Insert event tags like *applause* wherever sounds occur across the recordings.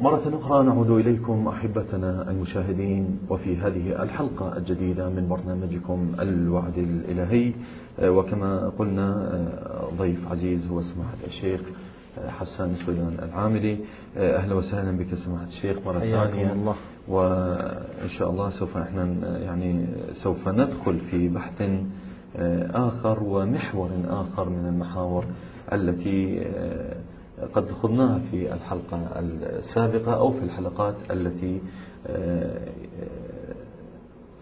مرة أخرى نعود إليكم أحبتنا المشاهدين وفي هذه الحلقة الجديدة من برنامجكم الوعد الإلهي. وكما قلنا ضيف عزيز هو سماحة الشيخ حسان سويدان العاملي. أهلا وسهلا بك سماحة الشيخ مرة ثانية الله. وإن شاء الله سوف إحنا يعني سوف ندخل في بحث آخر ومحور آخر من المحاور التي قد خضناها في الحلقة السابقة أو في الحلقات التي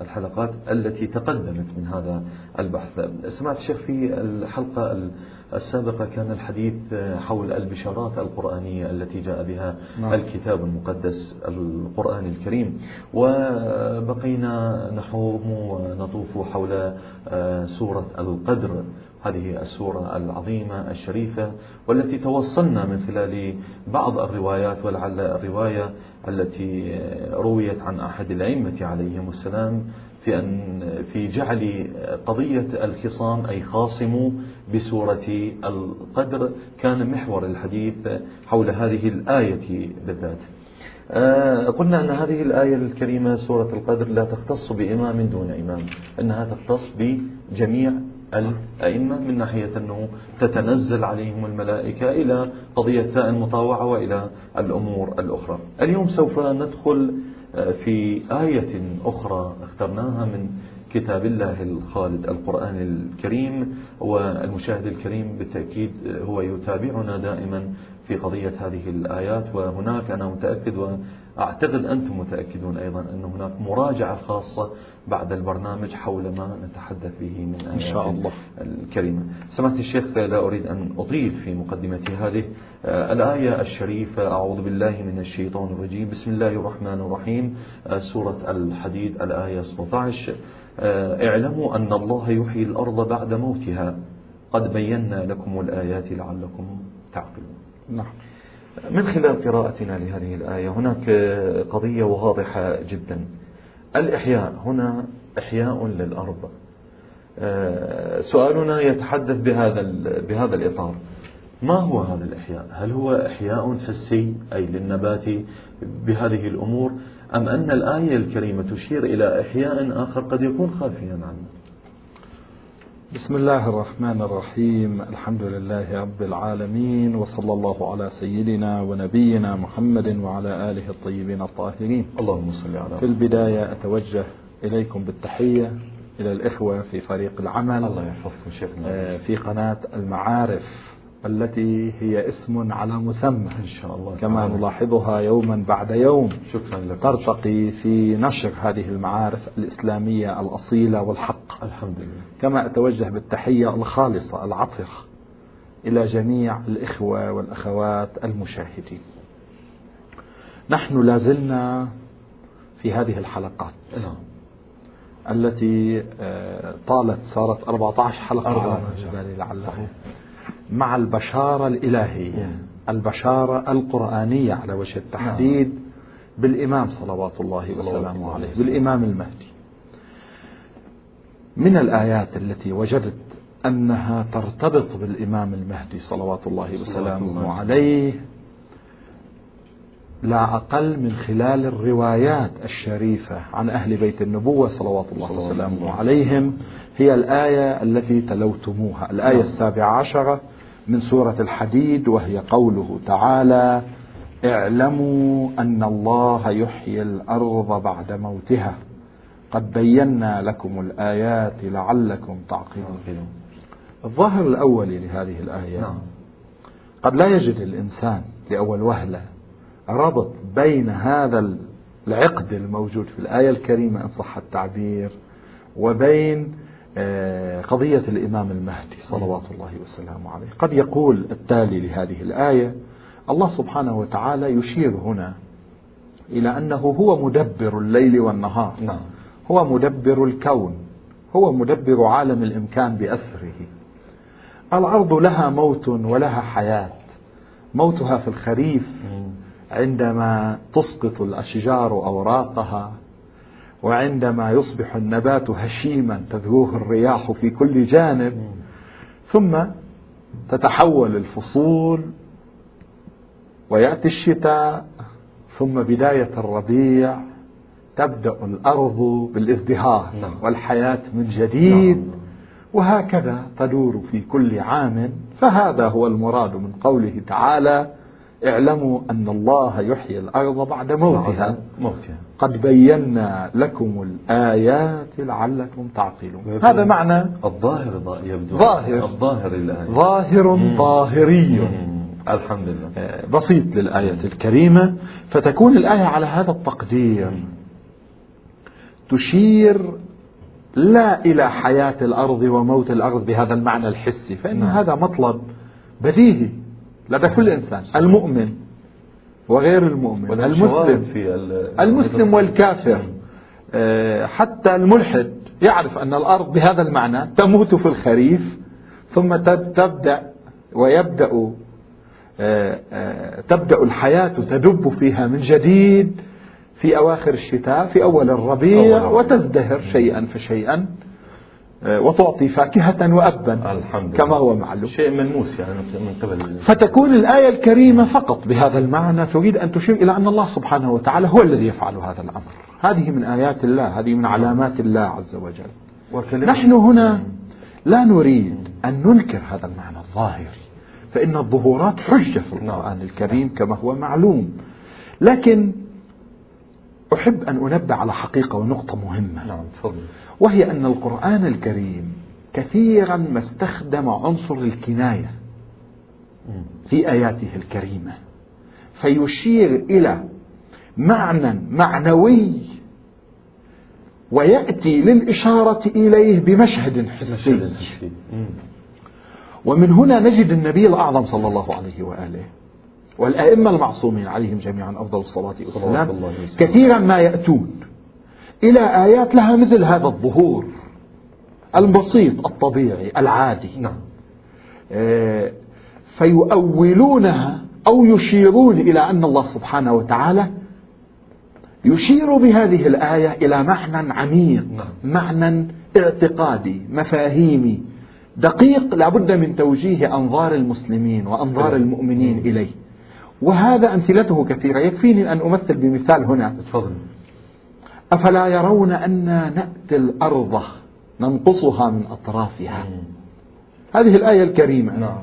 الحلقات التي تقدمت من هذا البحث. سمعت الشيخ في الحلقة السابقة كان الحديث حول البشارات القرآنية التي جاء بها نعم. الكتاب المقدس القرآن الكريم. وبقينا نحوم ونطوف حول سورة القدر. هذه السورة العظيمة الشريفة والتي توصلنا من خلال بعض الروايات ولعل الرواية التي رويت عن أحد الأئمة عليهم السلام في أن في جعل قضية الخصام أي خاصموا بسورة القدر كان محور الحديث حول هذه الآية بالذات. آه، قلنا أن هذه الآية الكريمة سورة القدر لا تختص بإمام دون إمام إنها تختص بجميع الأئمة من ناحية أنه تتنزل عليهم الملائكة إلى قضية المطاوعة وإلى الأمور الأخرى. اليوم سوف ندخل آه، في آية أخرى اخترناها من كتاب الله الخالد القرآن الكريم والمشاهد الكريم بالتأكيد هو يتابعنا دائما في قضية هذه الآيات. وهناك أنا متأكد وأعتقد أنتم متأكدون أيضا أن هناك مراجعة خاصة بعد البرنامج حول ما نتحدث به من آيات إن شاء الله. الكريمة. سمعت الشيخ لا أريد أن أطيل في مقدمتي هذه. آه، الآية الشريفة أعوذ بالله من الشيطان الرجيم. بسم الله الرحمن الرحيم. آه، سورة الحديد الآية 17 آه، اعلموا أن الله يحيي الأرض بعد موتها. قد بينا لكم الآيات لعلكم تعقلون. نعم. من خلال قراءتنا لهذه الآية هناك قضية واضحة جدا. الإحياء هنا إحياء للأرض. آه، سؤالنا يتحدث بهذا بهذا الإطار. ما هو هذا الإحياء؟ هل هو إحياء حسي أي للنبات بهذه الأمور أم أن الآية الكريمة تشير إلى إحياء آخر قد يكون خافيا عنه؟ بسم الله الرحمن الرحيم. الحمد لله رب العالمين وصلى الله على سيدنا ونبينا محمد وعلى آله الطيبين الطاهرين. اللهم صل على في البداية أتوجه إليكم بالتحية إلى الإخوة في فريق العمل الله يحفظكم شيخنا. آه، في قناة المعارف. التي هي اسم على مسمى. إن شاء الله كما تعالى. نلاحظها يوما بعد يوم. شكرا لك. ترتقي في نشر هذه المعارف الإسلامية الأصيلة والحق. الحمد لله. كما أتوجه بالتحية الخالصة العطرة إلى جميع الإخوة والأخوات المشاهدين. نحن لازلنا في هذه الحلقات نعم. التي آه، طالت صارت 14 حلقة. 14 لعله. مع البشارة الإلهية. البشارة القرآنية على وجه التحديد نعم. بالإمام صلوات الله وسلامه عليه بالإمام المهدي. من الآيات التي وجدت أنها ترتبط بالإمام المهدي صلوات الله وسلامه عليه لا أقل من خلال الروايات الشريفة عن أهل بيت النبوة صلوات الله وسلامه. عليهم. هي الآية التي تلوتموها الآية نعم. السابعة عشرة. من سورة الحديد وهي قوله تعالى اعلموا أن الله يحيي الأرض بعد موتها قد بينا لكم الآيات لعلكم تعقلون الظاهر الأولي لهذه الآية نعم. قد لا يجد الإنسان لأول وهلة ربط بين هذا العقد الموجود في الآية الكريمة إن صح التعبير وبين قضية الإمام المهدي صلوات الله وسلامه عليه. قد يقول التالي لهذه الآية الله سبحانه وتعالى يشير هنا إلى أنه هو مدبر الليل والنهار نعم. هو مدبر الكون هو مدبر عالم الإمكان بأسره. الأرض لها موت ولها حياة موتها في الخريف عندما تسقط الأشجار أوراقها وعندما يصبح النبات هشيما تذروه الرياح في كل جانب ثم تتحول الفصول ويأتي الشتاء ثم بداية الربيع تبدأ الأرض بالازدهار نعم. والحياة من جديد نعم. وهكذا تدور في كل عام فهذا هو المراد من قوله تعالى اعلموا أن الله يحيي الأرض بعد موتها. موتها. قد بينا لكم الآيات لعلكم تعقلون. هذا معنى الظاهر يبدو. ظاهر. الظاهر الآية ظاهر مم. ظاهري. مم. الحمد لله. آه، بسيط للآية الكريمة. فتكون الآية على هذا التقدير. تشير لا إلى حياة الأرض وموت الأرض بهذا المعنى الحسي فإن نعم. هذا مطلب بديهي. لدى كل إنسان. المؤمن وغير المؤمن المسلم. في ال- المسلم والكافر. آه، حتى الملحد يعرف أن الأرض بهذا المعنى تموت في الخريف ثم تب- تبدأ ويبدأ آه، آه، تبدأ الحياة تدب فيها من جديد في أواخر الشتاء في أول الربيع. وتزدهر شيئا فشيئا. وتعطي فاكهة وأبا الحمد كما هو معلوم. شيء ملموس يعني من قبل. فتكون الآية الكريمة فقط بهذا المعنى تريد أن تشير إلى أن الله سبحانه وتعالى هو الذي يفعل هذا الأمر. هذه من آيات الله هذه من علامات الله عز وجل. نحن هنا لا نريد أن ننكر هذا المعنى الظاهري فإن الظهورات حجة في القرآن الكريم كما هو معلوم. لكن أحب أن أنبه على حقيقة ونقطة مهمة نعم تفضل وهي أن القرآن الكريم كثيرا ما استخدم عنصر الكناية. في آياته الكريمة فيشير إلى معنى معنوي ويأتي للإشارة إليه بمشهد مشهد حسي حسي. ومن هنا نجد النبي الأعظم صلى الله عليه وآله والأئمة المعصومين عليهم جميعا أفضل الصلاة والسلام. كثيرا ما يأتون إلى آيات لها مثل هذا الظهور البسيط الطبيعي العادي نعم آه، فيؤولونها أو يشيرون إلى أن الله سبحانه وتعالى يشير بهذه الآية إلى معنى عميق نعم. معنى اعتقادي مفاهيمي دقيق لابد من توجيه أنظار المسلمين وأنظار. المؤمنين إليه وهذا أمثلته كثيرة. يكفيني أن أمثل بمثال هنا. تفضل. أفلا يرون أن نأتي الأرض ننقصها من أطرافها. هذه الآية الكريمة. نعم.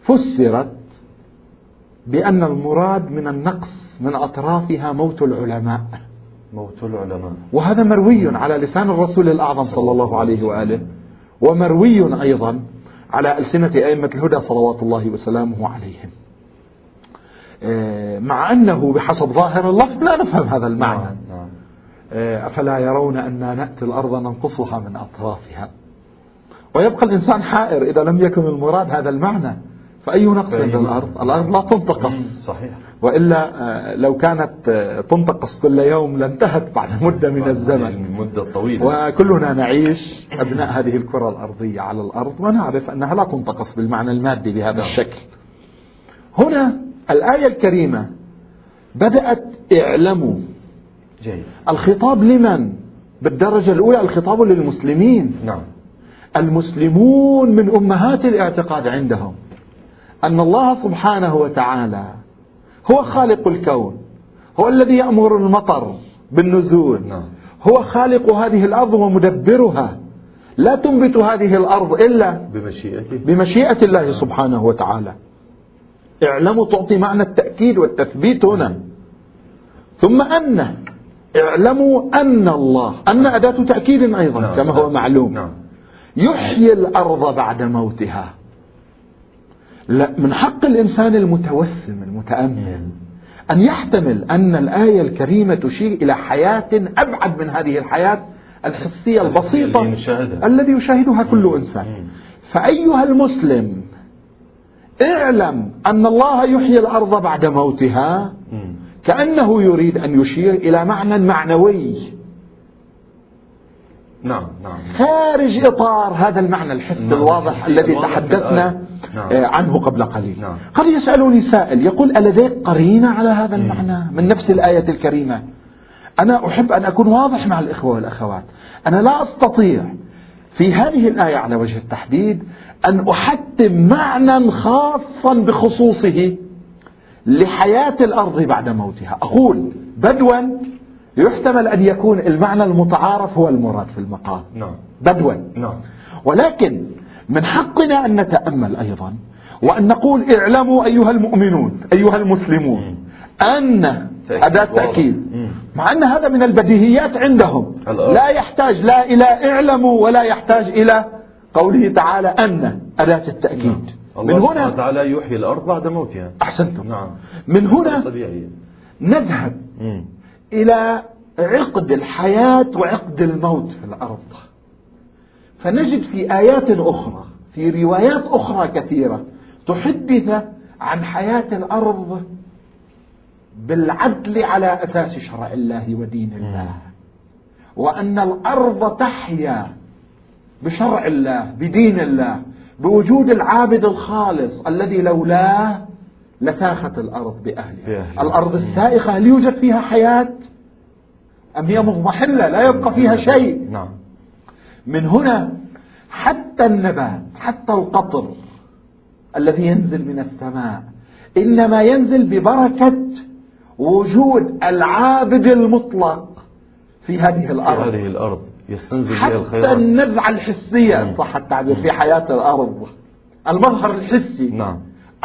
فسرت بأن المراد من النقص من أطرافها موت العلماء. موت العلماء. وهذا مروي على لسان الرسول الأعظم صلى الله عليه وآله. ومروي أيضا على ألسنة أئمة الهدى صلوات الله وسلامه عليهم. آه، مع أنه بحسب ظاهر اللفظ لا نفهم هذا المعنى. نعم نعم. آه، أفلا يرون أن نأتي الأرض ننقصها من أطرافها. ويبقى الإنسان حائر إذا لم يكن المراد هذا المعنى. فأي نقص للأرض الأرض لا تنتقص. صحيح. وإلا آه، لو كانت آه، تنتقص كل يوم لانتهت بعد *laughs* مدة من الزمن. المدة الطويلة. وكلنا نعيش أبناء هذه الكرة الأرضية على الأرض ونعرف أنها لا تنتقص بالمعنى المادي بهذا. الشكل. هنا الآية الكريمة بدأت اعلموا جيد. الخطاب لمن؟ بالدرجة الأولى الخطاب للمسلمين. نعم. المسلمون من أمهات الاعتقاد عندهم أن الله سبحانه وتعالى هو خالق الكون. هو الذي يأمر المطر بالنزول. نعم. هو خالق هذه الأرض ومدبرها. لا تنبت هذه الأرض إلا بمشيئته. بمشيئة الله سبحانه وتعالى. اعلموا تعطي معنى التأكيد والتثبيت هنا. ثم أن اعلموا أن الله أن أداة تأكيد أيضا نعم. كما هو معلوم. نعم. يحيي الأرض بعد موتها. لا من حق الإنسان المتوسم المتأمل أن يحتمل أن الآية الكريمة تشير إلى حياة أبعد من هذه الحياة الحسية البسيطة الذي يشاهدها. كل. إنسان. فأيها المسلم اعلم أن الله يحيي الأرض بعد موتها. كأنه يريد أن يشير إلى معنى معنوي. نعم نعم. خارج إطار هذا المعنى الحس نعم، الواضح الذي تحدثنا عنه قبل قليل. نعم. قد يسألني سائل يقول ألديك قرينة على هذا المعنى من نفس الآية الكريمة؟ أنا أحب أن أكون واضح مع الإخوة والأخوات. أنا لا أستطيع في هذه الآية على وجه التحديد أن أحتم معنى خاصا بخصوصه لحياة الأرض بعد موتها. أقول بدوا يحتمل أن يكون المعنى المتعارف هو المراد في المقام نعم. بدوا. نعم. ولكن من حقنا أن نتأمل أيضا وأن نقول اعلموا أيها المؤمنون أيها المسلمون أن أداة تأكيد مع أن هذا من البديهيات عندهم. لا يحتاج لا إلى اعلموا ولا يحتاج إلى قوله تعالى أن. أداة التأكيد. نعم. من هنا تعالى يحيي الأرض بعد موتها أحسنتم. نعم. من هنا نذهب إلى عقد الحياة وعقد الموت في الأرض. فنجد في آيات أخرى في روايات أخرى كثيرة تحدث عن حياة الأرض بالعدل على أساس شرع الله ودين الله وأن الأرض تحيا بشرع الله بدين الله بوجود العابد الخالص الذي لولاه لساخت الأرض بأهلها. الأرض السائخة هل يوجد فيها حياة؟ أم هي مضمحلة لا يبقى فيها شيء؟ نعم. من هنا حتى النبات حتى القطر الذي ينزل من السماء إنما ينزل ببركة وجود العابد المطلق في هذه الأرض. في هذه الأرض يستنزل حتى الخيرات النزعة الحسية إن صح التعبير في حياة الأرض. المظهر الحسي نعم.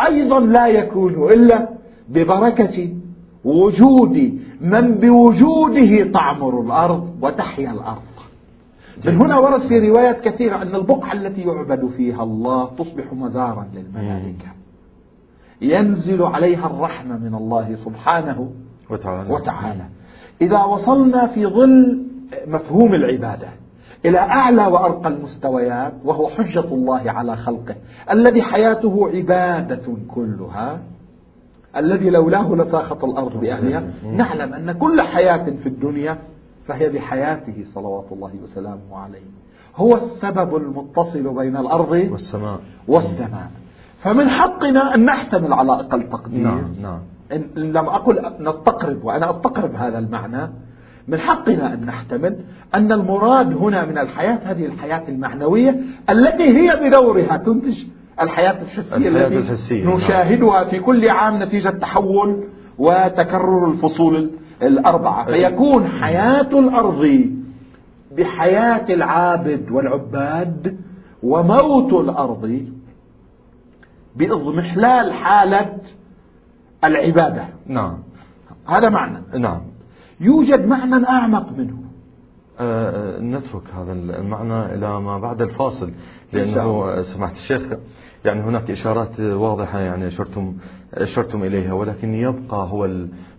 أيضا لا يكون إلا ببركة وجود من بوجوده تعمر الأرض وتحيا الأرض. من هنا ورد في روايات كثيرة أن البقعة التي يعبد فيها الله تصبح مزارا للملائكة. ينزل عليها الرحمة من الله سبحانه وتعالى, وتعالى. إذا وصلنا في ظل مفهوم العبادة إلى أعلى وأرقى المستويات وهو حجة الله على خلقه الذي حياته عبادة كلها الذي لولاه لساخط الأرض بأهلها. نعلم أن كل حياة في الدنيا فهي بحياته صلوات الله وسلامه عليه. هو السبب المتصل بين الأرض والسماء. والسماء. فمن حقنا أن نحتمل على أقل تقدير. نعم نعم. إن لم أقل نستقرب وأنا أستقرب هذا المعنى. من حقنا أن نحتمل أن المراد هنا من الحياة هذه الحياة المعنوية التي هي بدورها تنتج الحياة الحسية الحياة التي الحسية نعم. نشاهدها في كل عام نتيجة تحول وتكرر الفصول الأربعة. فيكون حياة الأرض بحياة العابد والعباد وموت الأرض بإضمحلال حالة العبادة. نعم. هذا معنى. نعم. يوجد معنى أعمق منه. أه, آه، نترك هذا المعنى إلى ما بعد الفاصل لأنه سمعت الشيخ يعني هناك إشارات واضحة يعني أشرتم, أشرتم إليها ولكن يبقى هو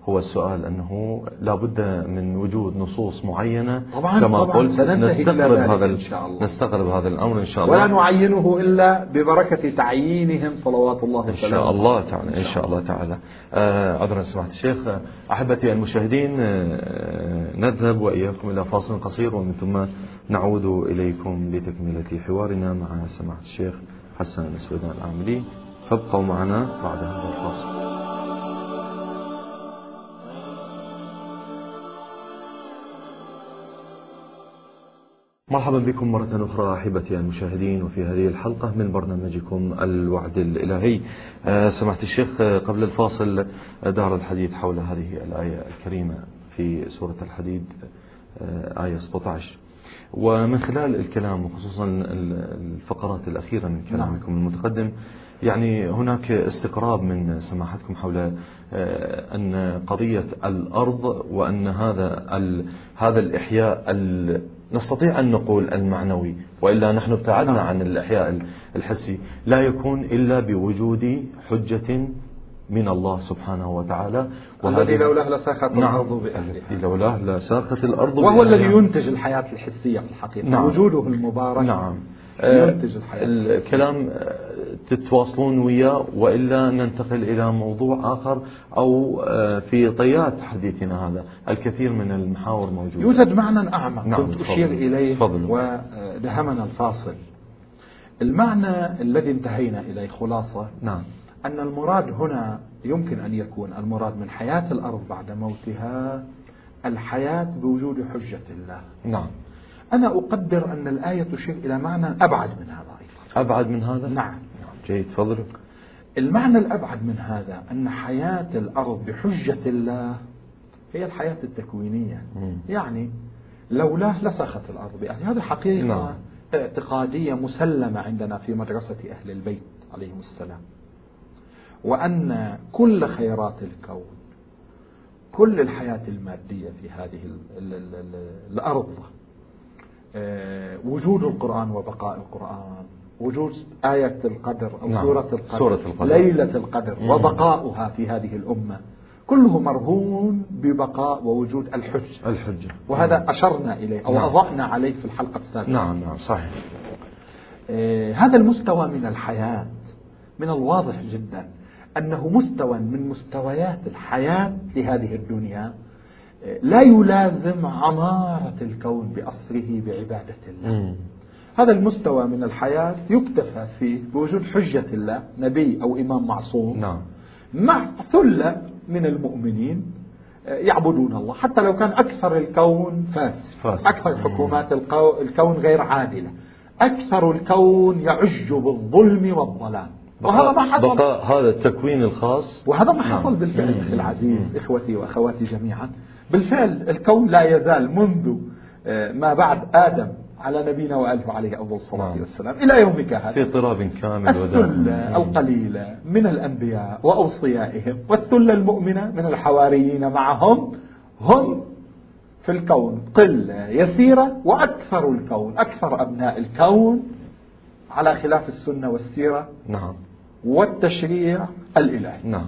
هو السؤال أنه لا بد من وجود نصوص معينة طبعا كما طبعا قلت نستقرب هذا إن شاء الله. نستقرب هذا الأمر إن شاء الله. ولا نعينه إلا ببركة تعيينهم صلوات الله إن شاء الله تعالى إن شاء الله تعالى. آه عذرا سمعت الشيخ. أحبتي المشاهدين آه نذهب وإياكم إلى فاصل قصير ومن ثم نعود إليكم لتكملة حوارنا مع سماحة الشيخ حسن السويدان العاملي. فابقوا معنا بعد هذا الفاصل مرحبا بكم مرة أخرى أحبتي المشاهدين وفي هذه الحلقة من برنامجكم الوعد الإلهي آه، سمعت الشيخ قبل الفاصل دار الحديث حول هذه الآية الكريمة في سورة الحديد آه، آية 17 ومن خلال الكلام وخصوصا الفقرات الأخيرة من كلامكم. المتقدم يعني هناك استقراب من سماحتكم حول آه، أن قضية الأرض وأن هذا هذا الإحياء نستطيع أن نقول المعنوي وإلا نحن ابتعدنا نعم. عن الإحياء الحسي. لا يكون إلا بوجود حجة من الله سبحانه وتعالى. الذي لولاه لساخت نعم. الأرض بأهلها لولاه لساخت الأرض وهو الذي ينتج الحياة الحسية في الحقيقة. نعم. وجوده المبارك نعم. ينتج الحياة الكلام تتواصلون وياه وإلا ننتقل إلى موضوع آخر أو آه، في طيات حديثنا هذا. الكثير من المحاور موجودة. يوجد معنى أعمق نعم كنت أشير إليه ودهمنا الفاصل. المعنى الذي انتهينا إليه خلاصة نعم. أن المراد هنا يمكن أن يكون المراد من حياة الأرض بعد موتها الحياة بوجود حجة الله. نعم. أنا أقدر أن الآية تشير إلى معنى أبعد من هذا أبعد من هذا؟ نعم. جيد تفضل المعنى الأبعد من هذا أن حياة الأرض بحجة الله هي الحياة التكوينية مم. يعني لولاه لسخت الأرض بأهلها هذه حقيقة نعم. اعتقادية مسلمة عندنا في مدرسة أهل البيت عليهم السلام وأن كل خيرات الكون كل الحياة المادية في هذه ال ال ال ال الأرض آه، وجود القرآن وبقاء القرآن وجود آية القدر أو نعم. سورة القدر سورة القدر. ليلة القدر مم. وبقاؤها في هذه الأمة كله مرهون ببقاء ووجود الحج الحجة وهذا أشرنا إليه أو نعم. أضأنا عليه في الحلقة السابقة نعم نعم صحيح آه، هذا المستوى من الحياة من الواضح جدا أنه مستوى من مستويات الحياة في هذه الدنيا آه، لا يلازم عمارة الكون بأصره بعبادة الله مم. هذا المستوى من الحياة يكتفى فيه بوجود حجة الله نبي أو إمام معصوم نعم مع ثلة من المؤمنين آه، يعبدون الله حتى لو كان أكثر الكون فاسد فاسد. أكثر حكومات الكون غير عادلة أكثر الكون يعج بالظلم والظلام وهذا ما حصل بقاء هذا التكوين الخاص وهذا ما حصل نعم. بالفعل. أخي العزيز مم. إخوتي وأخواتي جميعا بالفعل الكون لا يزال منذ آه، ما بعد آدم على نبينا وآله عليه أفضل الصلاة نعم. والسلام. إلى يومك هذا. في اضطراب كامل الثلة القليلة من الأنبياء وأوصيائهم والثلة المؤمنة من الحواريين معهم هم في الكون قلة يسيرة وأكثر الكون أكثر أبناء الكون على خلاف السنة والسيرة نعم. والتشريع الإلهي. نعم.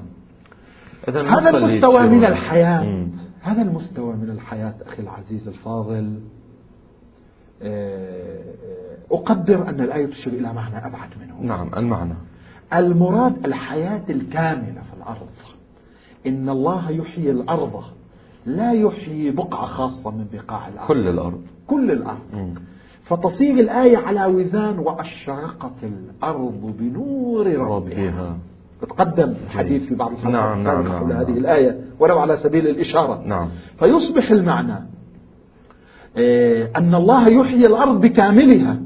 هذا المستوى من الحياة. مم. هذا المستوى من الحياة أخي العزيز الفاضل. أقدر أن الآية تشير إلى معنى أبعد منه. نعم المعنى. المراد الحياة الكاملة في الأرض. إن الله يحيي الأرض لا يحيي بقعة خاصة من بقاع الأرض. كل الأرض. كل الأرض. مم. فتصير الآية على وزان وأشرقت الأرض بنور ربها. ربها. تقدم حديث في بعض الحلقات نعم، نعم، السابقة نعم، حول نعم. هذه الآية ولو على سبيل الإشارة. نعم. فيصبح المعنى آه، أن الله يحيي الأرض بكاملها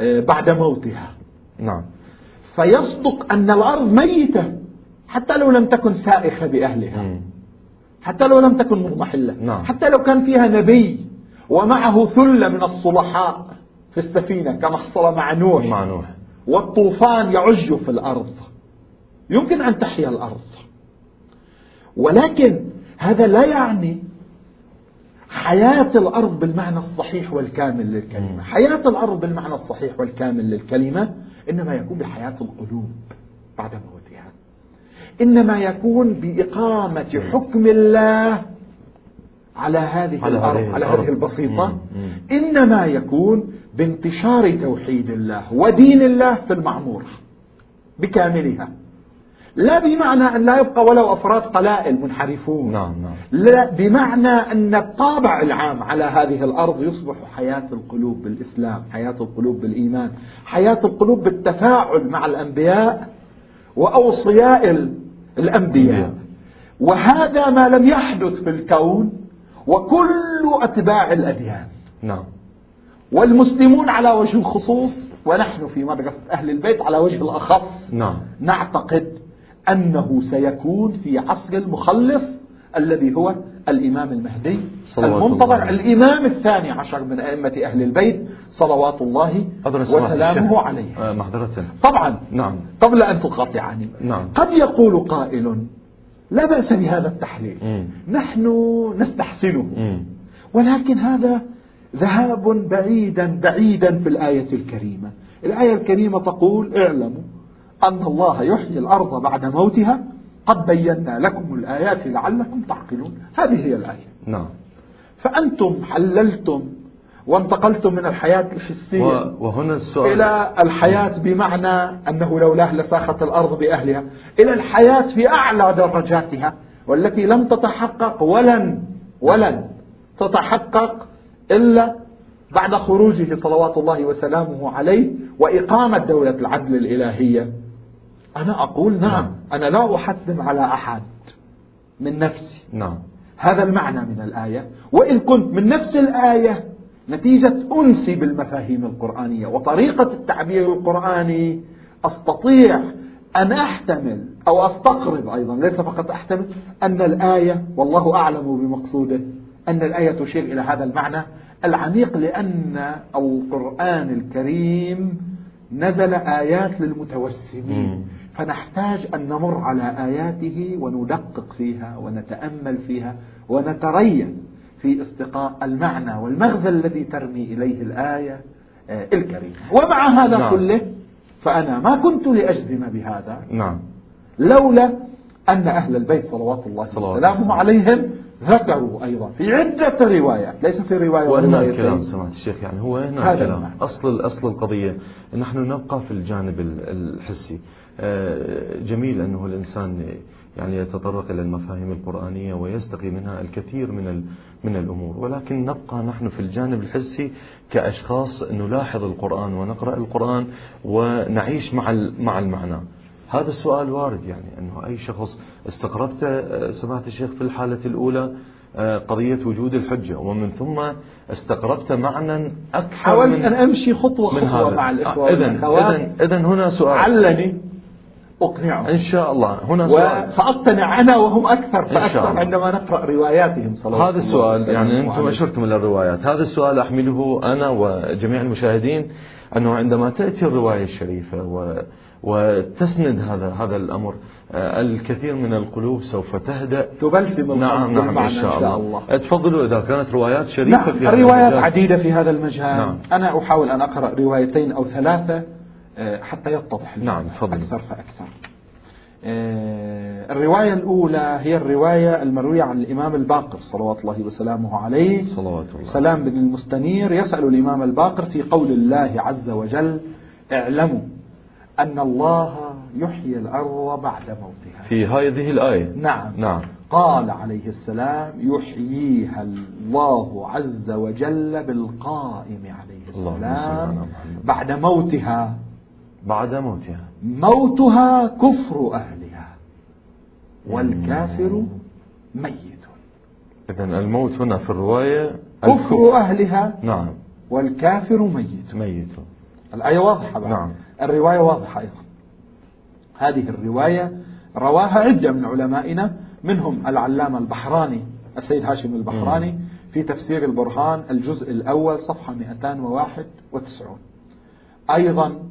آه، بعد موتها. نعم. فيصدق أن الأرض ميتة حتى لو لم تكن سائخة بأهلها. حتى لو لم تكن مضمحلة. نعم. حتى لو كان فيها نبي ومعه ثلة من الصلحاء في السفينة كما حصل مع نوح. مع نوح. والطوفان يعج في الأرض. يمكن أن تحيا الأرض. ولكن هذا لا يعني حياة الأرض بالمعنى الصحيح والكامل للكلمة. حياة الأرض بالمعنى الصحيح والكامل للكلمة إنما يكون بحياة القلوب بعد موتها إنما يكون بإقامة حكم الله على هذه على الأرض هذه على الأرض. هذه البسيطة مم. مم. إنما يكون بانتشار توحيد الله ودين الله في المعمورة بكاملها لا بمعنى أن لا يبقى ولو أفراد قلائل منحرفون. نعم نعم. لا بمعنى أن الطابع العام على هذه الأرض يصبح حياة القلوب بالإسلام حياة القلوب بالإيمان حياة القلوب بالتفاعل مع الأنبياء وأوصياء ال- الأنبياء. الأنبياء. وهذا ما لم يحدث في الكون وكل أتباع الأديان. نعم. والمسلمون على وجه الخصوص ونحن في مدرسة أهل البيت على وجه الأخص نعم. نعتقد أنه سيكون في عصر المخلص الذي هو الإمام المهدي المنتظر الله. الإمام الثاني عشر من أئمة أهل البيت صلوات الله وسلامه الشيخ. عليه آه، معذرة طبعا نعم قبل أن تقاطعني نعم قد يقول قائل لا بأس بهذا التحليل. نحن نستحسنه. ولكن هذا ذهاب بعيدا بعيدا في الآية الكريمة الآية الكريمة تقول اعلموا أن الله يحيي الأرض بعد موتها قد بينا لكم الآيات لعلكم تعقلون. هذه هي الآية. نعم. فأنتم حللتم وانتقلتم من الحياة الحسية وهنا السؤال. إلى الحياة بمعنى أنه لولاه لساخت الأرض بأهلها إلى الحياة في أعلى درجاتها والتي لم تتحقق ولن ولن تتحقق إلا بعد خروجه صلوات الله وسلامه عليه وإقامة دولة العدل الإلهية. أنا أقول نعم أنا لا أحتم على أحد من نفسي. نعم. هذا المعنى من الآية. وإن كنت من نفس الآية نتيجة أنسي بالمفاهيم القرآنية وطريقة التعبير القرآني أستطيع أن أحتمل أو أستقرب أيضا ليس فقط أحتمل أن الآية والله أعلم بمقصوده أن الآية تشير إلى هذا المعنى العميق لأن القرآن الكريم نزل آيات للمتوسمين. فنحتاج أن نمر على آياته وندقق فيها ونتأمل فيها ونترين في استقاء المعنى والمغزى الذي ترمي إليه الآية آه، الكريمة. ومع هذا نعم. كله فأنا ما كنت لأجزم بهذا. نعم. لولا أن أهل البيت صلوات الله وسلامه. عليهم ذكروا أيضا في عدة روايات. ليس في رواية وهنا الكلام سمعت الشيخ يعني هو هنا الكلام. أصل أصل القضية. نحن نبقى في الجانب الحسي. جميل أنه الإنسان يعني يتطرق إلى المفاهيم القرآنية ويستقي منها الكثير من من الأمور. ولكن نبقى نحن في الجانب الحسي كأشخاص نلاحظ القرآن ونقرأ القرآن ونعيش مع مع المعنى. هذا السؤال وارد يعني أنه أي شخص استقربت آه، سماحة الشيخ في الحالة الأولى آه، قضية وجود الحجة ومن ثم استقربت معنى أكثر حاولت أن أمشي خطوة خطوة مع الإخوة إذن, إذن هنا سؤال. علني أقنعهم. إن شاء الله. هنا سؤال. وسأقتنع أنا وهم أكثر فأكثر عندما نقرأ رواياتهم صلى هذا السؤال يعني أنتم أشرتم إلى الروايات. هذا السؤال أحمله أنا وجميع المشاهدين أنه عندما تأتي الرواية الشريفة و وتسند هذا هذا الأمر آه، الكثير من القلوب سوف تهدأ. تبلسم نعم نعم إن شاء الله, الله. تفضلوا إذا كانت روايات شريفة نعم في هذا الروايات عديدة في هذا المجال. نعم. أنا أحاول أن أقرأ روايتين أو ثلاثة. حتى يتضح نعم تفضل. أكثر فأكثر. آه، الرواية الأولى هي الرواية المروية عن الإمام الباقر صلوات الله وسلامه عليه. صلوات الله. سلام بن المستنير يسأل الإمام الباقر في قول الله عز وجل اعلموا أن الله يحيي الأرض بعد موتها. في هذه الآية. نعم. نعم. قال عليه السلام يحييها الله عز وجل بالقائم عليه السلام بعد موتها. بعد موتها. موتها كفر أهلها. والكافر ميت. إذا الموت هنا في الرواية كفر أهلها. نعم. والكافر ميت. ميت. الآية واضحة بعد. نعم. الرواية واضحة أيضا. هذه الرواية رواها عدة من علمائنا منهم العلامة البحراني السيد هاشم البحراني في تفسير البرهان الجزء الأول صفحة 291 أيضا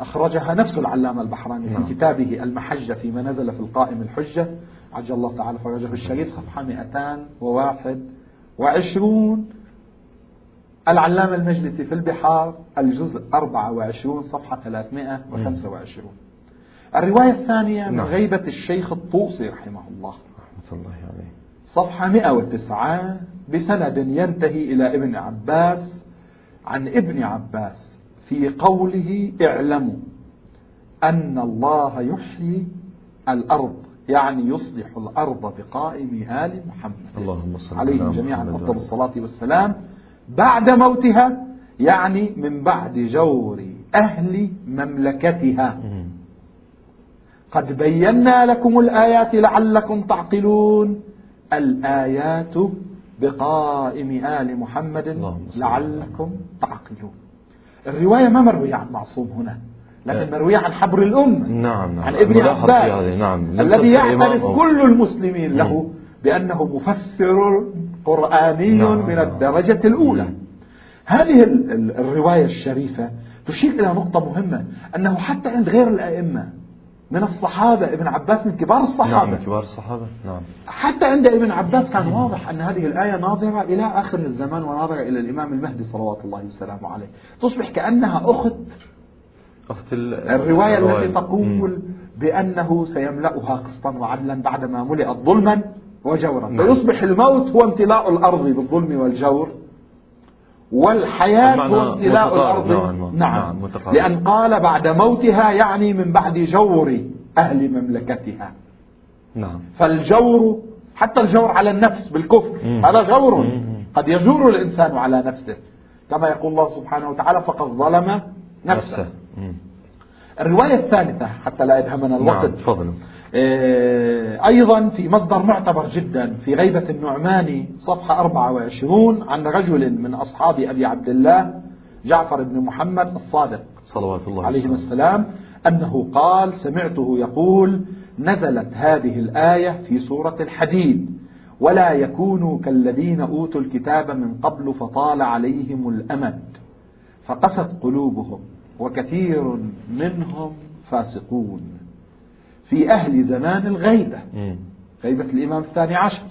أخرجها نفس العلامة البحراني في نعم. كتابه المحجة فيما نزل في القائم الحجة. عجل الله تعالى فرجه الشريف صفحة 221 العلامة المجلسي في البحار الجزء 24 صفحة 325 الرواية الثانية من نعم. غيبة الشيخ الطوسي رحمه الله. رحمة الله عليه. صفحة 109 بسند ينتهي إلى ابن عباس عن ابن عباس. في قوله اعلموا أن الله يحيي الأرض يعني يصلح الأرض بقائم آل محمد. اللهم صل عليهم جميعا أفضل الصلاة والسلام. بعد موتها يعني من بعد جور أهل مملكتها. قد بينا لكم الآيات لعلكم تعقلون. الآيات بقائم آل محمد لعلكم تعقلون. الرواية ما مروية عن معصوم هنا لكن مروية عن حبر الأمة نعم نعم. عن ابن عباس نعم. الذي يعترف كل المسلمين له بأنه مفسر قرآني نعم. من الدرجة الأولى. هذه الرواية الشريفة تشير إلى نقطة مهمة أنه حتى عند غير الأئمة من الصحابة ابن عباس من كبار الصحابة. نعم كبار الصحابة نعم. حتى عند ابن عباس كان واضح أن هذه الآية ناظرة إلى آخر الزمان وناظرة إلى الإمام المهدي صلوات الله وسلامه عليه. تصبح كأنها أخت. أخت الرواية التي تقول بأنه سيملأها قسطا وعدلا بعدما ملئت ظلما وجورا. نعم. فيصبح الموت هو امتلاء الأرض بالظلم والجور. والحياة هو امتلاء الأرض نعم, نعم. نعم. لأن قال بعد موتها يعني من بعد جور أهل مملكتها نعم فالجور حتى الجور على النفس بالكفر مم. هذا جور مم. قد يجور الإنسان على نفسه كما يقول الله سبحانه وتعالى فقد ظلم نفسه, نفسه. الرواية الثالثة حتى لا يدهمنا الوقت. نعم تفضلوا آه، أيضا في مصدر معتبر جدا في غيبة النعماني صفحة 24 عن رجل من أصحاب أبي عبد الله جعفر بن محمد الصادق صلوات الله عليهما السلام أنه قال سمعته يقول نزلت هذه الآية في سورة الحديد ولا يكونوا كالذين أوتوا الكتاب من قبل فطال عليهم الأمد فقست قلوبهم وكثير منهم فاسقون في أهل زمان الغيبة. غيبة الإمام الثاني عشر.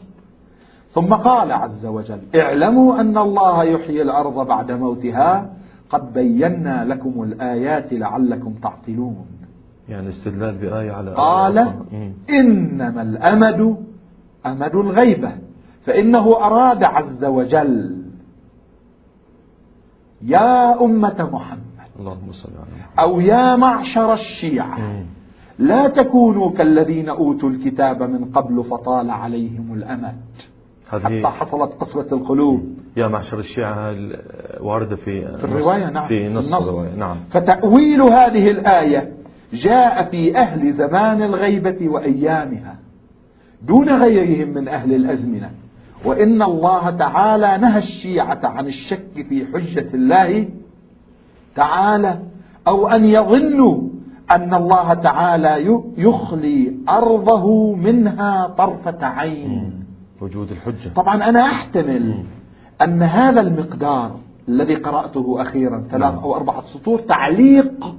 ثم قال عز وجل اعلموا أن الله يحيي الأرض بعد موتها قد بينا لكم الآيات لعلكم تعقلون. يعني استدلال بآية على قال إنما الأمد أمد الغيبة فإنه أراد عز وجل يا أمة محمد اللهم صل على أو يا معشر الشيعة. لا تكونوا كالذين أوتوا الكتاب من قبل فطال عليهم الأمد. حتى حصلت قسوة القلوب. يا معشر الشيعة واردة في في الرواية نعم. في نص الرواية نعم. فتأويل هذه الآية جاء في أهل زمان الغيبة وأيامها دون غيرهم من أهل الأزمنة. وإن الله تعالى نهى الشيعة عن الشك في حجة الله تعالى أو أن يظنوا أن الله تعالى يخلي أرضه منها طرفة عين. وجود الحجة. طبعا أنا أحتمل أن هذا المقدار الذي قرأته أخيرا ثلاث أو أربعة سطور تعليق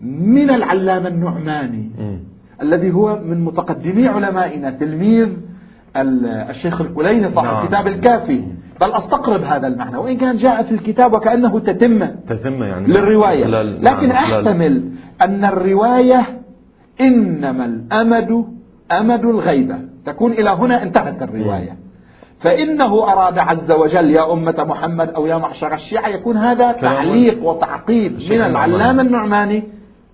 من العلامة النعماني الذي هو من متقدمي علمائنا تلميذ الشيخ الكليني صاحب نعم. كتاب الكافي. بل أستقرب هذا المعنى وإن كان جاء في الكتاب وكأنه تتمة تتمة يعني للرواية. لكن. أحتمل أن الرواية إنما الأمد أمد الغيبة. تكون إلى هنا انتهت الرواية. فإنه أراد عز وجل يا أمة محمد أو يا معشر الشيعة يكون هذا تعليق وتعقيب من العلامة النعماني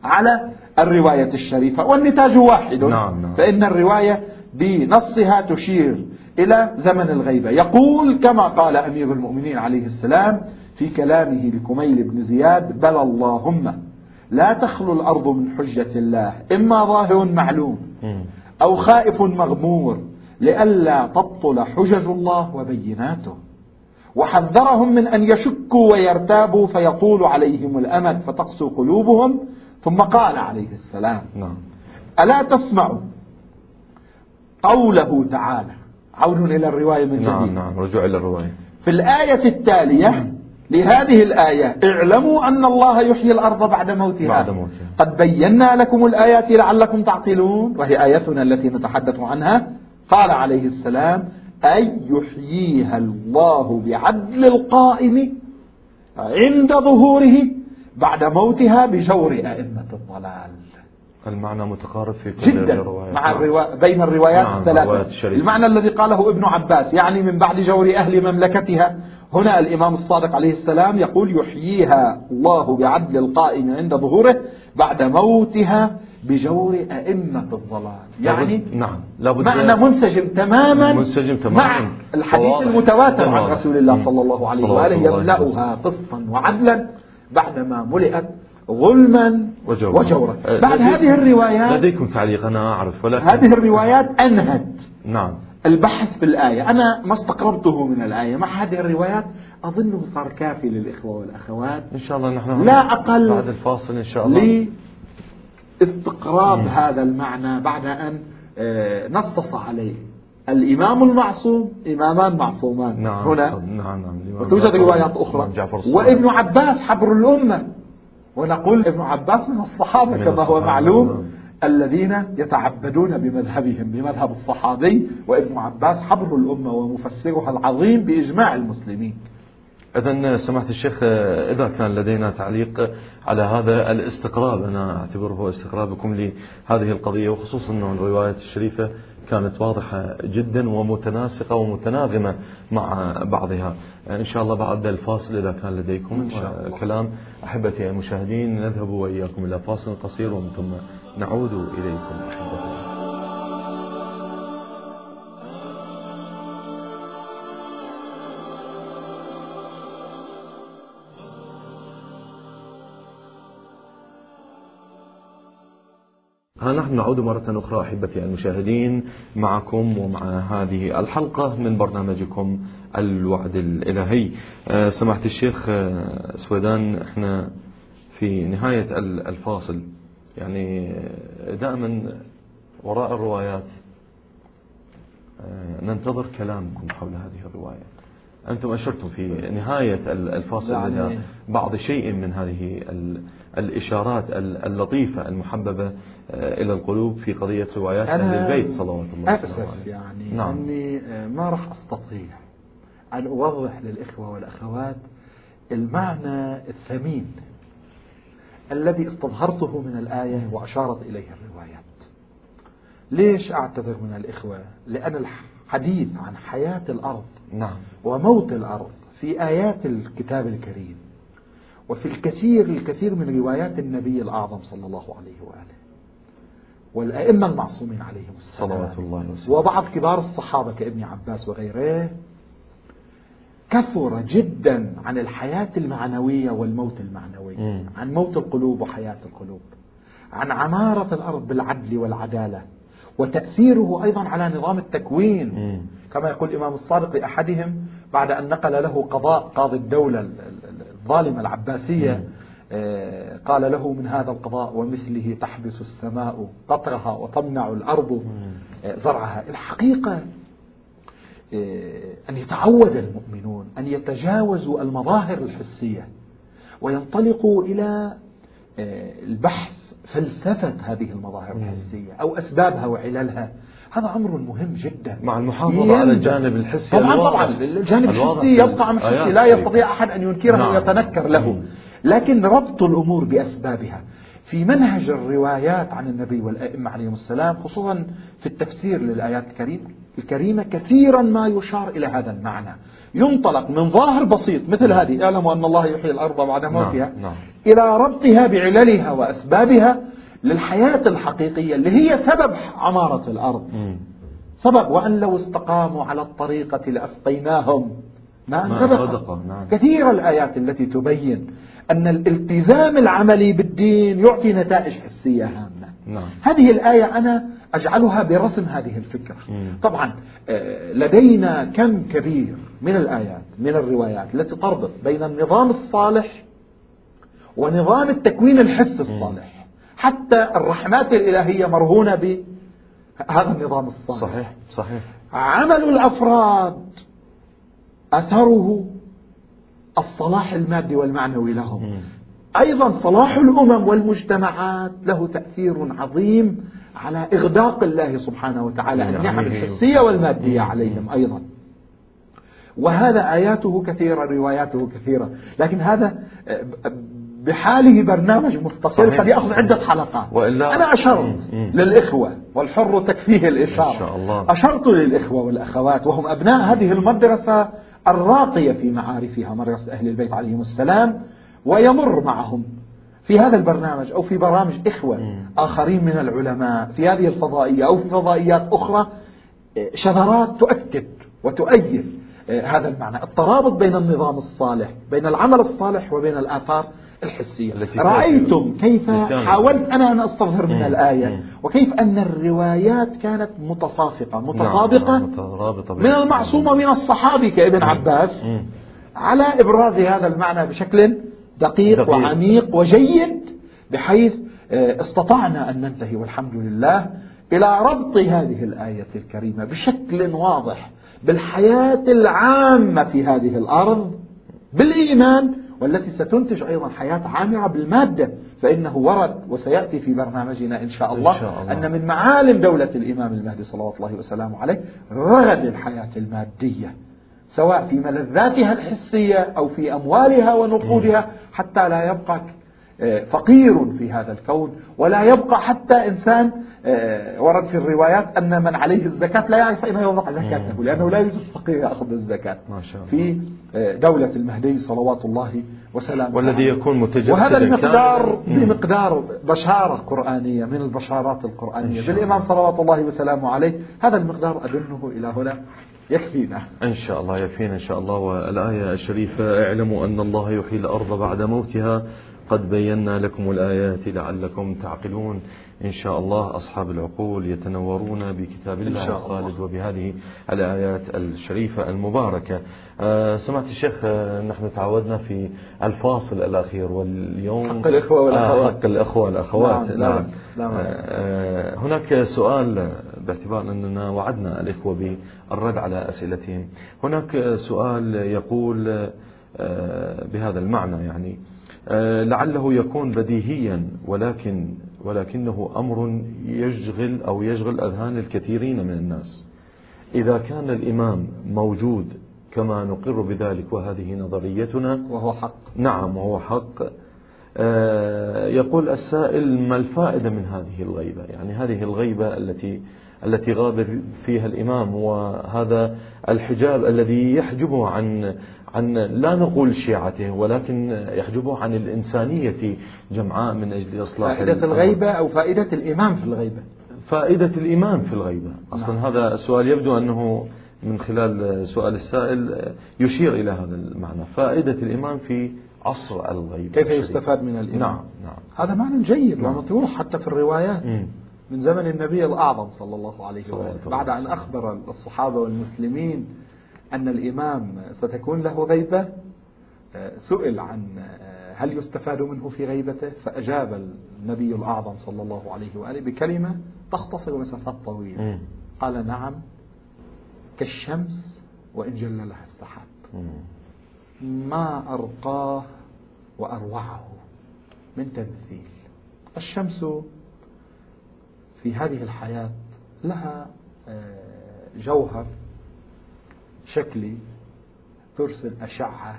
على الرواية الشريفة. والنتاج واحد. نعم نعم. فإن الرواية بنصها تشير إلى زمن الغيبة. يقول كما قال أمير المؤمنين عليه السلام في كلامه لكميل بن زياد بل اللهم لا تخلو الأرض من حجة الله إما ظاهر معلوم أو خائف مغمور لئلا تبطل حجج الله وبيناته. وحذرهم من أن يشكوا ويرتابوا فيطول عليهم الأمد فتقسو قلوبهم. ثم قال عليه السلام نعم. ألا تسمعوا قوله تعالى. عود إلى الرواية من جديد. نعم نعم رجوع إلى الرواية. في الآية التالية لهذه الآية اعلموا أن الله يحيي الأرض بعد موتها. بعد موتها. قد بينا لكم الآيات لعلكم تعقلون. وهي آيتنا التي نتحدث عنها. قال عليه السلام أي يحييها الله بعدل القائم عند ظهوره بعد موتها بجور أئمة الضلال. المعنى متقارب في كل جدا. مع الروا... بين الروايات نعم الثلاثة. المعنى الذي قاله ابن عباس يعني من بعد جور أهل مملكتها. هنا الإمام الصادق عليه السلام يقول يحييها الله بعدل القائم عند ظهوره بعد موتها بجور أئمة الضلال. يعني نعم لابد معنى منسجم تماما منسجم تماما. مع الحديث المتواتر عن رسول الله صلى الله عليه وآله يملأها قسطا وعدلا بعدما ملئت ظلما وجورا, وجورا. أه، بعد هذه الروايات لديكم تعليق أنا أعرف ولكن هذه الروايات أنهت. نعم. البحث في الآية. أنا ما استقربته من الآية. مع هذه الروايات أظنه صار كافي للإخوة والأخوات. إن شاء الله نحن لا أقل بعد الفاصل إن شاء الله. لاستقراب هذا المعنى بعد أن آه، نصص عليه الإمام المعصوم. إمامان معصومان. نعم هنا. نعم نعم وتوجد روايات أخرى. وابن عباس حبر الأمة. ونقول ابن عباس من الصحابة من كما هو معلوم. الذين يتعبدون بمذهبهم بمذهب الصحابي وابن عباس حبر الأمة ومفسرها العظيم بإجماع المسلمين إذا سمحت الشيخ إذا كان لدينا تعليق على هذا الاستقراب أنا أعتبره استقرابكم لهذه القضية وخصوصا أن الروايات الشريفة كانت واضحة جدا ومتناسقة ومتناغمة مع بعضها إن شاء الله بعد الفاصل إذا كان لديكم إن شاء الله. كلام أحبتي المشاهدين نذهب وإياكم إلى فاصل قصير ومن ثم نعود إليكم أحبتي ها نحن نعود مرة أخرى أحبتي المشاهدين معكم ومع هذه الحلقة من برنامجكم الوعد الإلهي. آه، سماحة الشيخ آه، سويدان إحنا في نهاية الفاصل. يعني دائما وراء الروايات ننتظر كلامكم حول هذه الرواية. أنتم أشرتم في نهاية الفاصل يعني إلى بعض شيء من هذه الإشارات اللطيفة المحببة آه، إلى القلوب في قضية روايات أهل البيت صلوات الله عليه يعني نعم. أني آه، ما راح أستطيع أن أوضح للإخوة والأخوات المعنى الثمين الذي استظهرته من الآية وأشارت إليه الروايات ليش أعتذر من الإخوة لأن الحديث عن حياة الأرض نعم. وموت الأرض في آيات الكتاب الكريم وفي الكثير الكثير من روايات النبي الأعظم صلى الله عليه وآله والأئمة المعصومين عليهم السلام. صلوات الله وسلم وبعض كبار الصحابة كابن عباس وغيره كثر جدا عن الحياة المعنوية والموت المعنوي. م. عن موت القلوب وحياة القلوب. عن عمارة الأرض بالعدل والعدالة. وتأثيره أيضا على نظام التكوين. م. كما يقول الإمام الصادق لأحدهم بعد أن نقل له قضاء قاضي الدولة الظالمة العباسية آه، قال له من هذا القضاء ومثله تحبس السماء قطرها وتمنع الأرض آه، زرعها. الحقيقة آه، أن يتعود المؤمنون أن يتجاوزوا المظاهر الحسية وينطلقوا إلى البحث فلسفة هذه المظاهر الحسية أو أسبابها وعللها. هذا أمر مهم جدا. مع المحافظة على الجانب الحسي طبعا طبعا. الجانب الحسي يبقى حسي لا يستطيع أحد أن ينكره نعم. ويتنكر له. لكن ربط الأمور بأسبابها. في منهج الروايات عن النبي والأئمة عليهم السلام خصوصا في التفسير للآيات الكريمة الكريمة كثيرا ما يشار إلى هذا المعنى. ينطلق من ظاهر بسيط مثل نعم. هذه. اعلموا أن الله يحيي الأرض بعد موتها. نعم. نعم. إلى ربطها بعللها وأسبابها. للحياة الحقيقية اللي هي سبب عمارة الأرض. سبب وأن لو استقاموا على الطريقة لأسقيناهم ماء غدقا نعم. كثير الآيات التي تبين أن الالتزام العملي بالدين يعطي نتائج حسية هامة. نعم. هذه الآية أنا أجعلها برسم هذه الفكرة. مم. طبعا آه، لدينا كم كبير من الآيات من الروايات التي تربط بين النظام الصالح ونظام التكوين الحس الصالح. حتى الرحمات الإلهية مرهونة بهذا النظام الصالح. صحيح صحيح. عمل الأفراد أثره الصلاح المادي والمعنوي لهم. أيضا صلاح الأمم والمجتمعات له تأثير عظيم على إغداق الله سبحانه وتعالى النعم الحسية والمادية عليهم أيضا. وهذا آياته كثيرة رواياته كثيرة. لكن هذا بحاله برنامج مستقل قد يأخذ عدة حلقات. وإلا أنا أشرت للإخوة والحر تكفيه الإشارة. شاء الله. أشرت للإخوة والأخوات وهم أبناء هذه المدرسة الراقية في معارفها مدرسة أهل البيت عليهم السلام ويمر معهم في هذا البرنامج أو في برامج إخوة آخرين من العلماء في هذه الفضائية أو في فضائيات أخرى شذرات تؤكد وتؤيد هذا المعنى. الترابط بين النظام الصالح بين العمل الصالح وبين الآثار الحسية. رأيتم كيف حاولت أنا أن أستظهر من الآية وكيف أن الروايات كانت متصافقة نعم، متطابقة من المعصوم ومن الصحابي كابن عباس. على إبراز هذا المعنى بشكل دقيق, دقيق. وعميق وجيد بحيث آه، استطعنا أن ننتهي والحمد لله إلى ربط هذه الآية الكريمة بشكل واضح بالحياة العامة في هذه الأرض بالإيمان والتي ستنتج أيضا حياة عامرة بالمادة فإنه ورد وسيأتي في برنامجنا إن شاء الله, إن شاء الله. أن من معالم دولة الإمام المهدي صلوات الله وسلامه عليه رغد الحياة المادية سواء في ملذاتها الحسية أو في أموالها ونقودها حتى لا يبقى آه، فقير في هذا الكون ولا يبقى حتى إنسان ورد في الروايات أن من عليه الزكاة لا يعرف أين يوضع زكاته لأنه لا يوجد فقير يأخذ الزكاة ما شاء الله. في آه، دولة المهدي صلوات الله وسلامه والذي يكون متجسدا. وهذا المقدار بمقدار بشارة قرآنية من البشارات القرآنية. بالإمام صلوات الله وسلامه عليه هذا المقدار أدنه إلى هنا. يكفينا. إن شاء الله يكفينا إن شاء الله. والآية الشريفة اعلموا أن الله يحيي الأرض بعد موتها. قد بينا لكم الآيات لعلكم تعقلون. إن شاء الله أصحاب العقول يتنورون بكتاب الله الخالد وبهذه الآيات الشريفة المباركة. آه سمعت الشيخ آه نحن تعودنا في الفاصل الأخير واليوم. حق الإخوة والأخوات. آه حق الأخوة والأخوات. نعم, نعم, نعم. آه هناك سؤال باعتبار أننا وعدنا الإخوة بالرد على أسئلتهم. هناك سؤال يقول آه بهذا المعنى يعني آه لعله يكون بديهيا ولكن ولكنه أمر يشغل أو يشغل أذهان الكثيرين من الناس. إذا كان الإمام موجود كما نقر بذلك وهذه نظريتنا وهو حق. نعم وهو حق آه يقول السائل ما الفائدة من هذه الغيبة؟ يعني هذه الغيبة التي التي غاب فيها الإمام وهذا الحجاب الذي يحجبه عن عن لا نقول شيعته ولكن يحجبه عن الإنسانية جمعاء من أجل إصلاح فائدة الغيبة أو فائدة الإمام في الغيبة. فائدة الإمام في الغيبة. أصلا نعم. هذا السؤال يبدو أنه من خلال سؤال السائل يشير إلى هذا المعنى. فائدة الإمام في عصر الغيبة. كيف يستفاد من الإمام نعم نعم. هذا معنى جيد نعم. ومطروح حتى في الروايات. م. من زمن النبي الأعظم صلى الله عليه وسلم. بعد أن أخبر الصحابة والمسلمين أن الإمام ستكون له غيبة سئل عن هل يستفاد منه في غيبته؟ فأجاب النبي الأعظم صلى الله عليه وآله بكلمة تختصر مسافات طويلة. قال نعم كالشمس وإن جل لها السحاب ما أرقاه وأروعه من تمثيل. الشمس في هذه الحياة لها جوهر شكلي ترسل أشعة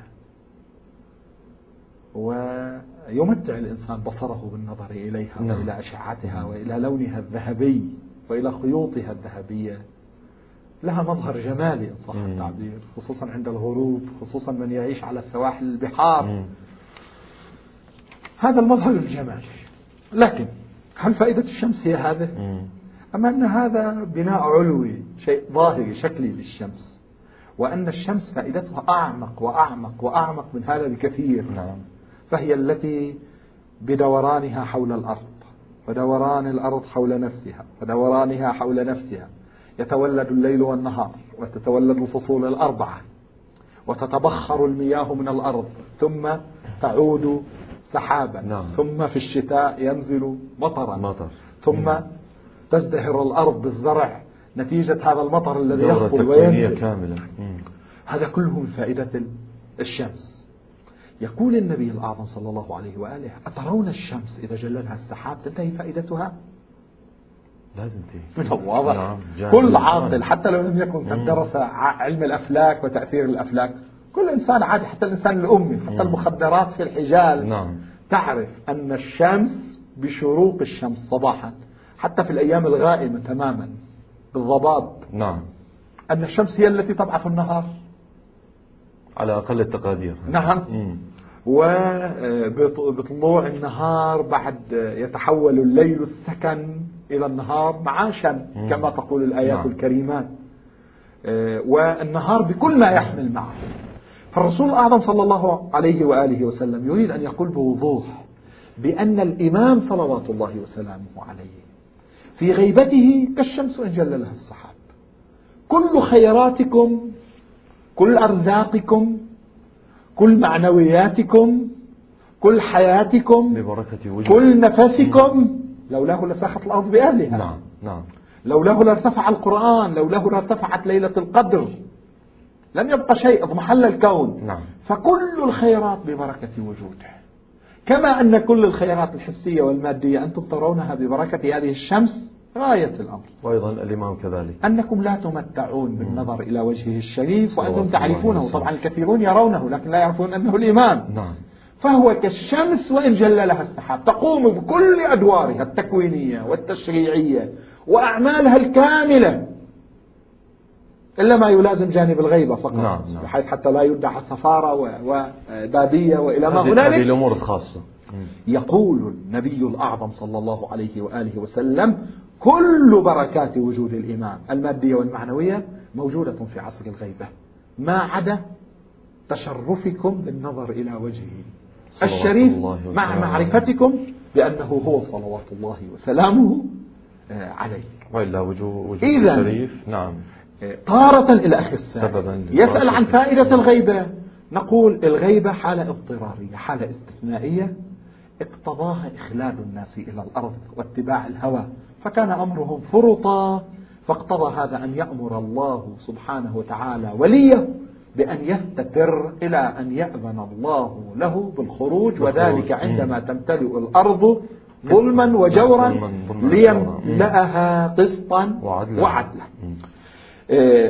ويمتع الإنسان بصره بالنظر إليها نعم. وإلى أشعتها وإلى لونها الذهبي وإلى خيوطها الذهبية. لها مظهر جمالي إن صح التعبير خصوصا عند الغروب خصوصا من يعيش على سواحل البحار. مم. هذا المظهر الجمالي. لكن هل فائدة الشمس هي هذا؟ أما أن هذا بناء علوي شيء ظاهري شكلي للشمس؟ وأن الشمس فائدتها أعمق وأعمق وأعمق من هذا بكثير نعم. فهي التي بدورانها حول الأرض ودوران الأرض حول نفسها ودورانها حول نفسها يتولد الليل والنهار وتتولد الفصول الأربعة وتتبخر المياه من الأرض ثم تعود سحابا نعم. ثم في الشتاء ينزل مطرا مطر. ثم. تزدهر الأرض بالزرع نتيجة هذا المطر الذي يخفل وينزل كاملة. هذا كله من فائدة الشمس. يقول النبي الأعظم صلى الله عليه وآله أترون الشمس إذا جللها السحاب؟ تنتهي فائدتها؟ لا تنتهي. من الواضح. نعم. كل عاقل حتى لو لم يكن قد درس علم الأفلاك وتأثير الأفلاك. كل إنسان عادي حتى الإنسان الأمي حتى المخدرات في الحجال. نعم. تعرف أن الشمس بشروق الشمس صباحا حتى في الأيام الغائمة تماما. بالضباب. نعم. أن الشمس هي التي تبعث النهار. على أقل التقادير. نعم. وبطلوع النهار بعد يتحول الليل السكن إلى النهار معاشا كما تقول الآيات نعم. الكريمات والنهار بكل ما يحمل معه. فالرسول الأعظم صلى الله عليه وآله وسلم يريد أن يقول بوضوح بأن الإمام صلوات الله وسلامه عليه في غيبته كالشمس إن جل لها السحاب. كل خيراتكم كل أرزاقكم كل معنوياتكم كل حياتكم ببركة وجهه كل نفسكم. لولاه لساخت الأرض بأهلها. نعم نعم. لولاه لارتفع القرآن لولاه لارتفعت ليلة القدر لم يبقى شيء اضمحل الكون. نعم. فكل الخيرات ببركة وجوده. كما أن كل الخيرات الحسية والمادية أنتم ترونها ببركة هذه الشمس غاية الأمر. وأيضا الإمام كذلك. أنكم لا تمتعون بالنظر إلى وجهه الشريف وأنتم تعرفونه طبعا الكثيرون يرونه لكن لا يعرفون أنه الإمام. نعم. فهو كالشمس وإن جللها السحاب. تقوم بكل أدوارها التكوينية والتشريعية وأعمالها الكاملة. إلا ما يلازم جانب الغيبة فقط نعم نعم. بحيث حتى لا يدعى سفارة وبادية وإلى ما هذه هنالك. الأمور الخاصة. يقول النبي الأعظم صلى الله عليه وآله وسلم كل بركات وجود الإمام المادية والمعنوية موجودة في عصر الغيبة. ما عدا تشرفكم بالنظر إلى وجهه. الشريف مع معرفتكم بأنه هو صلوات الله وسلامه آه، عليه. وإلا وجود وجود الشريف نعم. طارة إلى أخي السائل. يسأل عن فائدة الغيبة. نقول الغيبة حالة اضطرارية حالة استثنائية اقتضاها إخلاد الناس إلى الأرض واتباع الهوى. فكان أمرهم فرطا فاقتضى هذا أن يأمر الله سبحانه وتعالى وليه بأن يستتر إلى أن يأذن الله له بالخروج. وذلك عندما تمتلئ الأرض ظلما وجورا ليملأها قسطا وعدلا. إيه،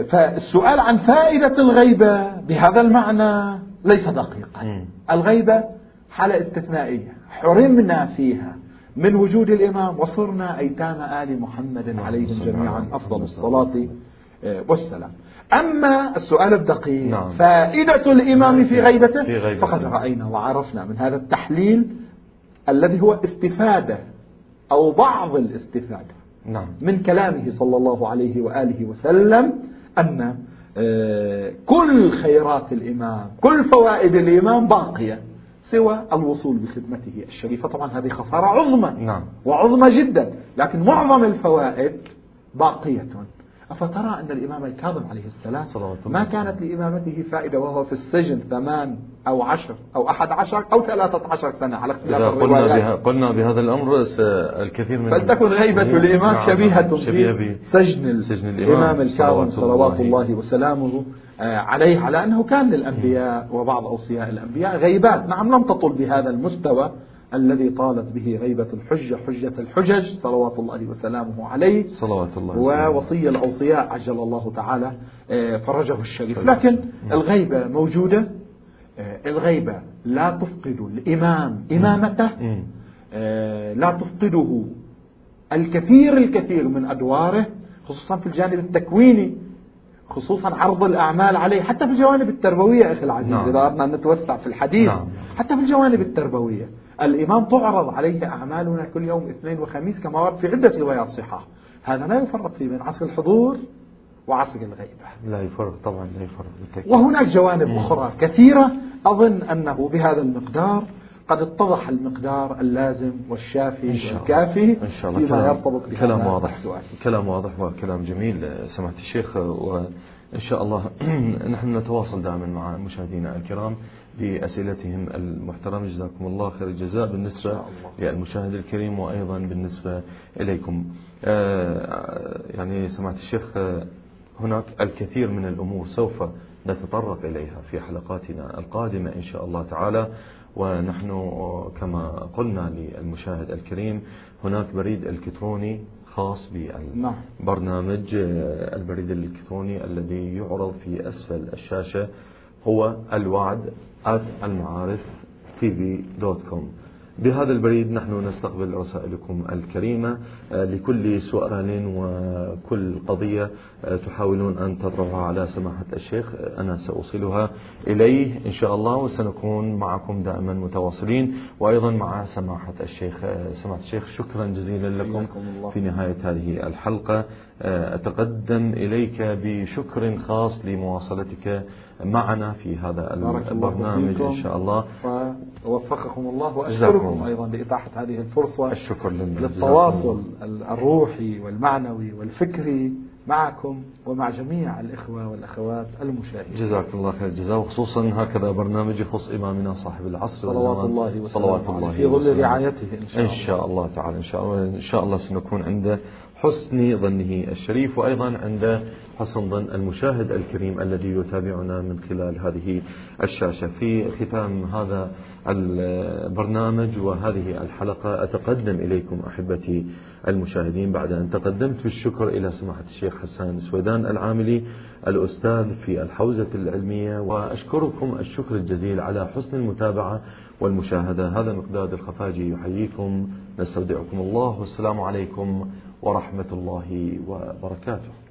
فالسؤال عن فائدة الغيبة بهذا المعنى ليس دقيقا. الغيبة حالة استثنائية. حرمنا فيها من وجود الإمام وصرنا أيتام آل محمد عليهم جميعا أفضل الصلاة إيه، والسلام. أما السؤال الدقيق نعم. فائدة الإمام في غيبته, في غيبته. فقد رأينا وعرفنا من هذا التحليل الذي هو استفادة أو بعض الاستفادة. نعم. من كلامه صلى الله عليه وآله وسلم أن آه، كل خيرات الإمام كل فوائد الإمام باقية سوى الوصول بخدمته الشريفة طبعا هذه خسارة عظمى نعم. وعظمى جدا لكن معظم الفوائد باقية أفترى أن الإمام الكاظم عليه السلام ما كانت لإمامته فائدة وهو في السجن ثمان أو عشر أو أحد عشر أو ثلاثة عشر سنة على اختلاف قلنا, بها قلنا بهذا الأمر الكثير من فلتكن غيبة الإمام نعم شبيهة في سجن, سجن الإمام الكاظم صلوات الله وسلامه آه، عليه على أنه كان للأنبياء وبعض أوصياء الأنبياء غيبات. نعم لم تطل بهذا المستوى الذي طالت به غيبة الحجة حجة الحجج صلوات الله وسلامه عليه. صلوات الله ووصي الأوصياء عجل الله تعالى آه، فرجه الشريف. لكن الغيبة موجودة. آه، الغيبة لا تفقد الإمام إمامته. آه، لا تفقده الكثير الكثير من أدواره خصوصا في الجانب التكويني خصوصا عرض الأعمال عليه حتى في الجوانب التربوية أخي العزيز نعم. إذا أردنا أن نتوسع في الحديث نعم. حتى في الجوانب التربوية. الإمام تعرض عليه أعمالنا كل يوم اثنين وخميس كما ورد في عدة روايات صحاح هذا لا يفرق فيه بين عصر الحضور وعصر الغيبة. لا يفرق طبعا لا يفرق. بالتأكيد. وهناك جوانب مم. أخرى كثيرة. أظن أنه بهذا المقدار قد اتضح المقدار اللازم والشافي إن شاء والكافي إن شاء الله. فيما كلام يرتبط كلام واضح. السؤال. كلام واضح وكلام جميل سمعت الشيخ. وإن شاء الله *clears throat* نحن نتواصل دائما مع مشاهدينا الكرام. بأسئلتهم المحترمة. جزاكم الله خير الجزاء بالنسبة للمشاهد الكريم وأيضا بالنسبة إليكم. آه، يعني سمعت الشيخ هناك الكثير من الأمور سوف نتطرق إليها في حلقاتنا القادمة إن شاء الله تعالى. ونحن كما قلنا للمشاهد الكريم هناك بريد إلكتروني خاص بالبرنامج. نعم. البريد الإلكتروني الذي يعرض في أسفل الشاشة هو الوعد المعارف دوت كوم بهذا البريد نحن نستقبل رسائلكم الكريمة آه، لكل سؤال وكل قضية آه، تحاولون أن تطرحها على سماحة الشيخ. آه، أنا سأوصلها إليه. إن شاء الله وسنكون معكم دائما متواصلين. وأيضا مع سماحة الشيخ سماحة الشيخ شكرا جزيلا لكم في نهاية هذه الحلقة. أتقدم إليك بشكر خاص لمواصلتك معنا في هذا البرنامج إن شاء الله. ووفقكم الله وأشكركم أيضا بإتاحة هذه الفرصة الشكر للتواصل الروحي والمعنوي والفكري معكم ومع جميع الإخوة والأخوات المشاهدين. جزاك الله خير الجزاء. وخصوصا هكذا برنامج يخص إمامنا صاحب العصر صلوات الله صلوات الله في ظل رعايته إن شاء, إن شاء الله. تعالى. إن شاء الله إن شاء الله سنكون عنده حسن ظنه الشريف وأيضا عند حسن ظن المشاهد الكريم الذي يتابعنا من خلال هذه الشاشة. في ختام هذا البرنامج وهذه الحلقة أتقدم إليكم أحبتي المشاهدين بعد أن تقدمت بالشكر إلى سماحة الشيخ حسان سويدان العاملي الأستاذ في الحوزة العلمية وأشكركم الشكر الجزيل على حسن المتابعة والمشاهدة. هذا مقداد الخفاجي يحييكم نستودعكم الله والسلام عليكم ورحمة الله وبركاته.